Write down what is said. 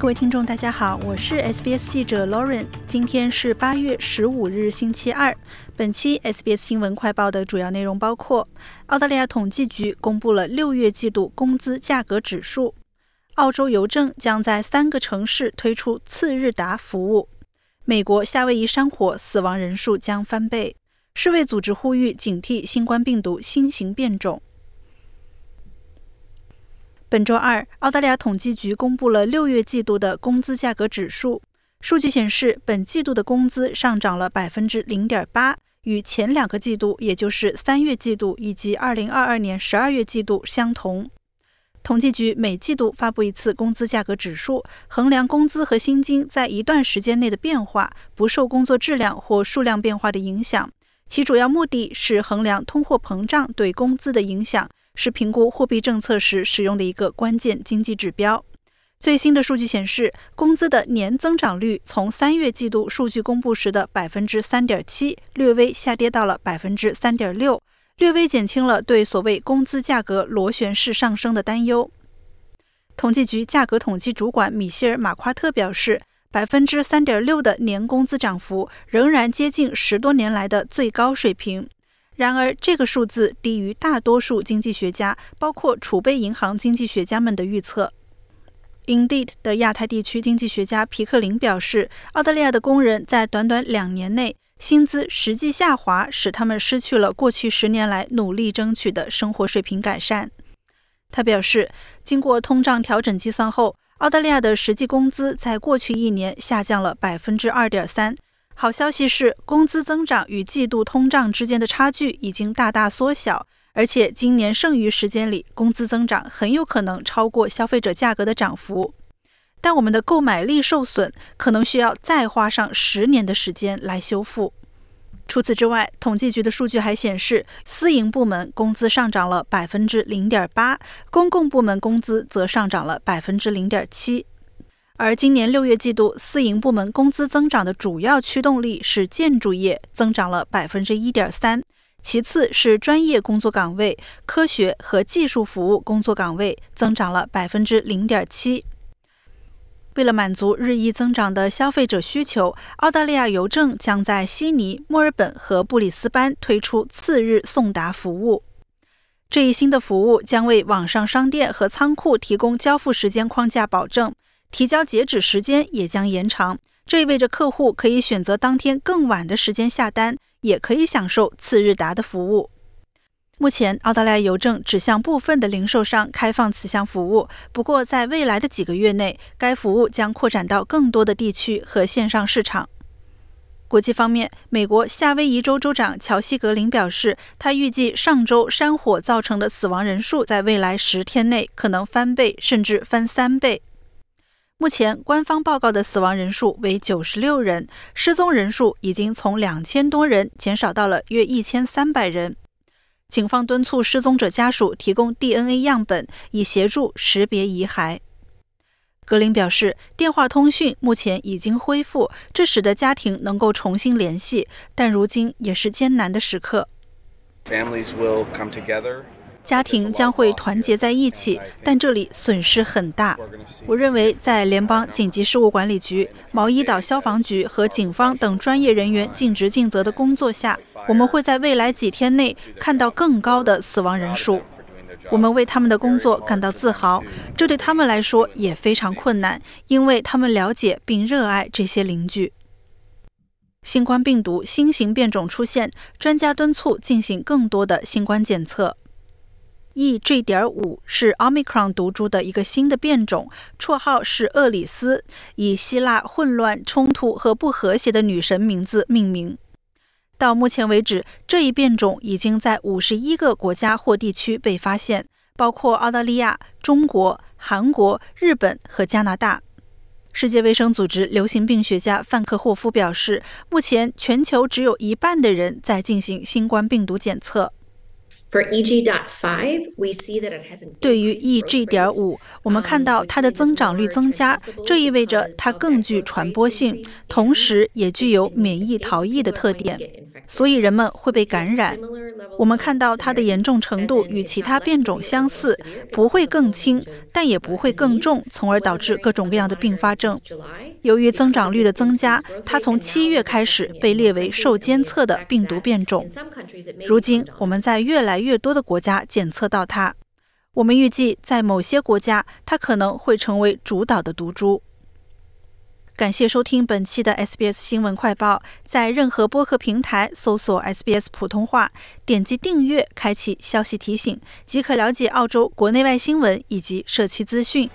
各位听众，大家好，我是 SBS 记者 Lauren。今天是八月十五日，星期二。本期 SBS 新闻快报的主要内容包括：澳大利亚统计局公布了六月季度工资价格指数；澳洲邮政将在三个城市推出次日达服务；美国夏威夷山火死亡人数将翻倍；世卫组织呼吁警惕新冠病毒新型变种。本周二，澳大利亚统计局公布了六月季度的工资价格指数。数据显示，本季度的工资上涨了百分之零点八，与前两个季度，也就是三月季度以及二零二二年十二月季度相同。统计局每季度发布一次工资价格指数，衡量工资和薪金在一段时间内的变化，不受工作质量或数量变化的影响。其主要目的是衡量通货膨胀对工资的影响。是评估货币政策时使用的一个关键经济指标。最新的数据显示，工资的年增长率从三月季度数据公布时的百分之三点七，略微下跌到了百分之三点六，略微减轻了对所谓工资价格螺旋式上升的担忧。统计局价格统计主管米歇尔·马夸特表示，百分之三点六的年工资涨幅仍然接近十多年来的最高水平。然而，这个数字低于大多数经济学家，包括储备银行经济学家们的预测。Indeed 的亚太地区经济学家皮克林表示，澳大利亚的工人在短短两年内薪资实际下滑，使他们失去了过去十年来努力争取的生活水平改善。他表示，经过通胀调整计算后，澳大利亚的实际工资在过去一年下降了百分之二点三。好消息是，工资增长与季度通胀之间的差距已经大大缩小，而且今年剩余时间里，工资增长很有可能超过消费者价格的涨幅。但我们的购买力受损，可能需要再花上十年的时间来修复。除此之外，统计局的数据还显示，私营部门工资上涨了百分之零点八，公共部门工资则上涨了百分之零点七。而今年六月季度私营部门工资增长的主要驱动力是建筑业，增长了百分之一点三；其次是专业工作岗位、科学和技术服务工作岗位，增长了百分之零点七。为了满足日益增长的消费者需求，澳大利亚邮政将在悉尼、墨尔本和布里斯班推出次日送达服务。这一新的服务将为网上商店和仓库提供交付时间框架保证。提交截止时间也将延长，这意味着客户可以选择当天更晚的时间下单，也可以享受次日达的服务。目前，澳大利亚邮政只向部分的零售商开放此项服务，不过在未来的几个月内，该服务将扩展到更多的地区和线上市场。国际方面，美国夏威夷州州长乔西格林表示，他预计上周山火造成的死亡人数在未来十天内可能翻倍，甚至翻三倍。目前，官方报告的死亡人数为九十六人，失踪人数已经从两千多人减少到了约一千三百人。警方敦促失踪者家属提供 DNA 样本，以协助识别遗骸。格林表示，电话通讯目前已经恢复，这使得家庭能够重新联系，但如今也是艰难的时刻。Families will come together. 家庭将会团结在一起，但这里损失很大。我认为，在联邦紧急事务管理局、毛伊岛消防局和警方等专业人员尽职尽责的工作下，我们会在未来几天内看到更高的死亡人数。我们为他们的工作感到自豪，这对他们来说也非常困难，因为他们了解并热爱这些邻居。新冠病毒新型变种出现，专家敦促进行更多的新冠检测。E.G. 点五是 Omicron 毒株的一个新的变种，绰号是厄里斯，以希腊混乱、冲突和不和谐的女神名字命名。到目前为止，这一变种已经在五十一个国家或地区被发现，包括澳大利亚、中国、韩国、日本和加拿大。世界卫生组织流行病学家范克霍夫表示，目前全球只有一半的人在进行新冠病毒检测。对于 EG 点.五，我们看到它的增长率增加，这意味着它更具传播性，同时也具有免疫逃逸的特点，所以人们会被感染。我们看到它的严重程度与其他变种相似，不会更轻，但也不会更重，从而导致各种各样的并发症。由于增长率的增加，它从七月开始被列为受监测的病毒变种。如今，我们在越来越多的国家检测到它。我们预计，在某些国家，它可能会成为主导的毒株。感谢收听本期的 SBS 新闻快报，在任何播客平台搜索 SBS 普通话，点击订阅，开启消息提醒，即可了解澳洲国内外新闻以及社区资讯。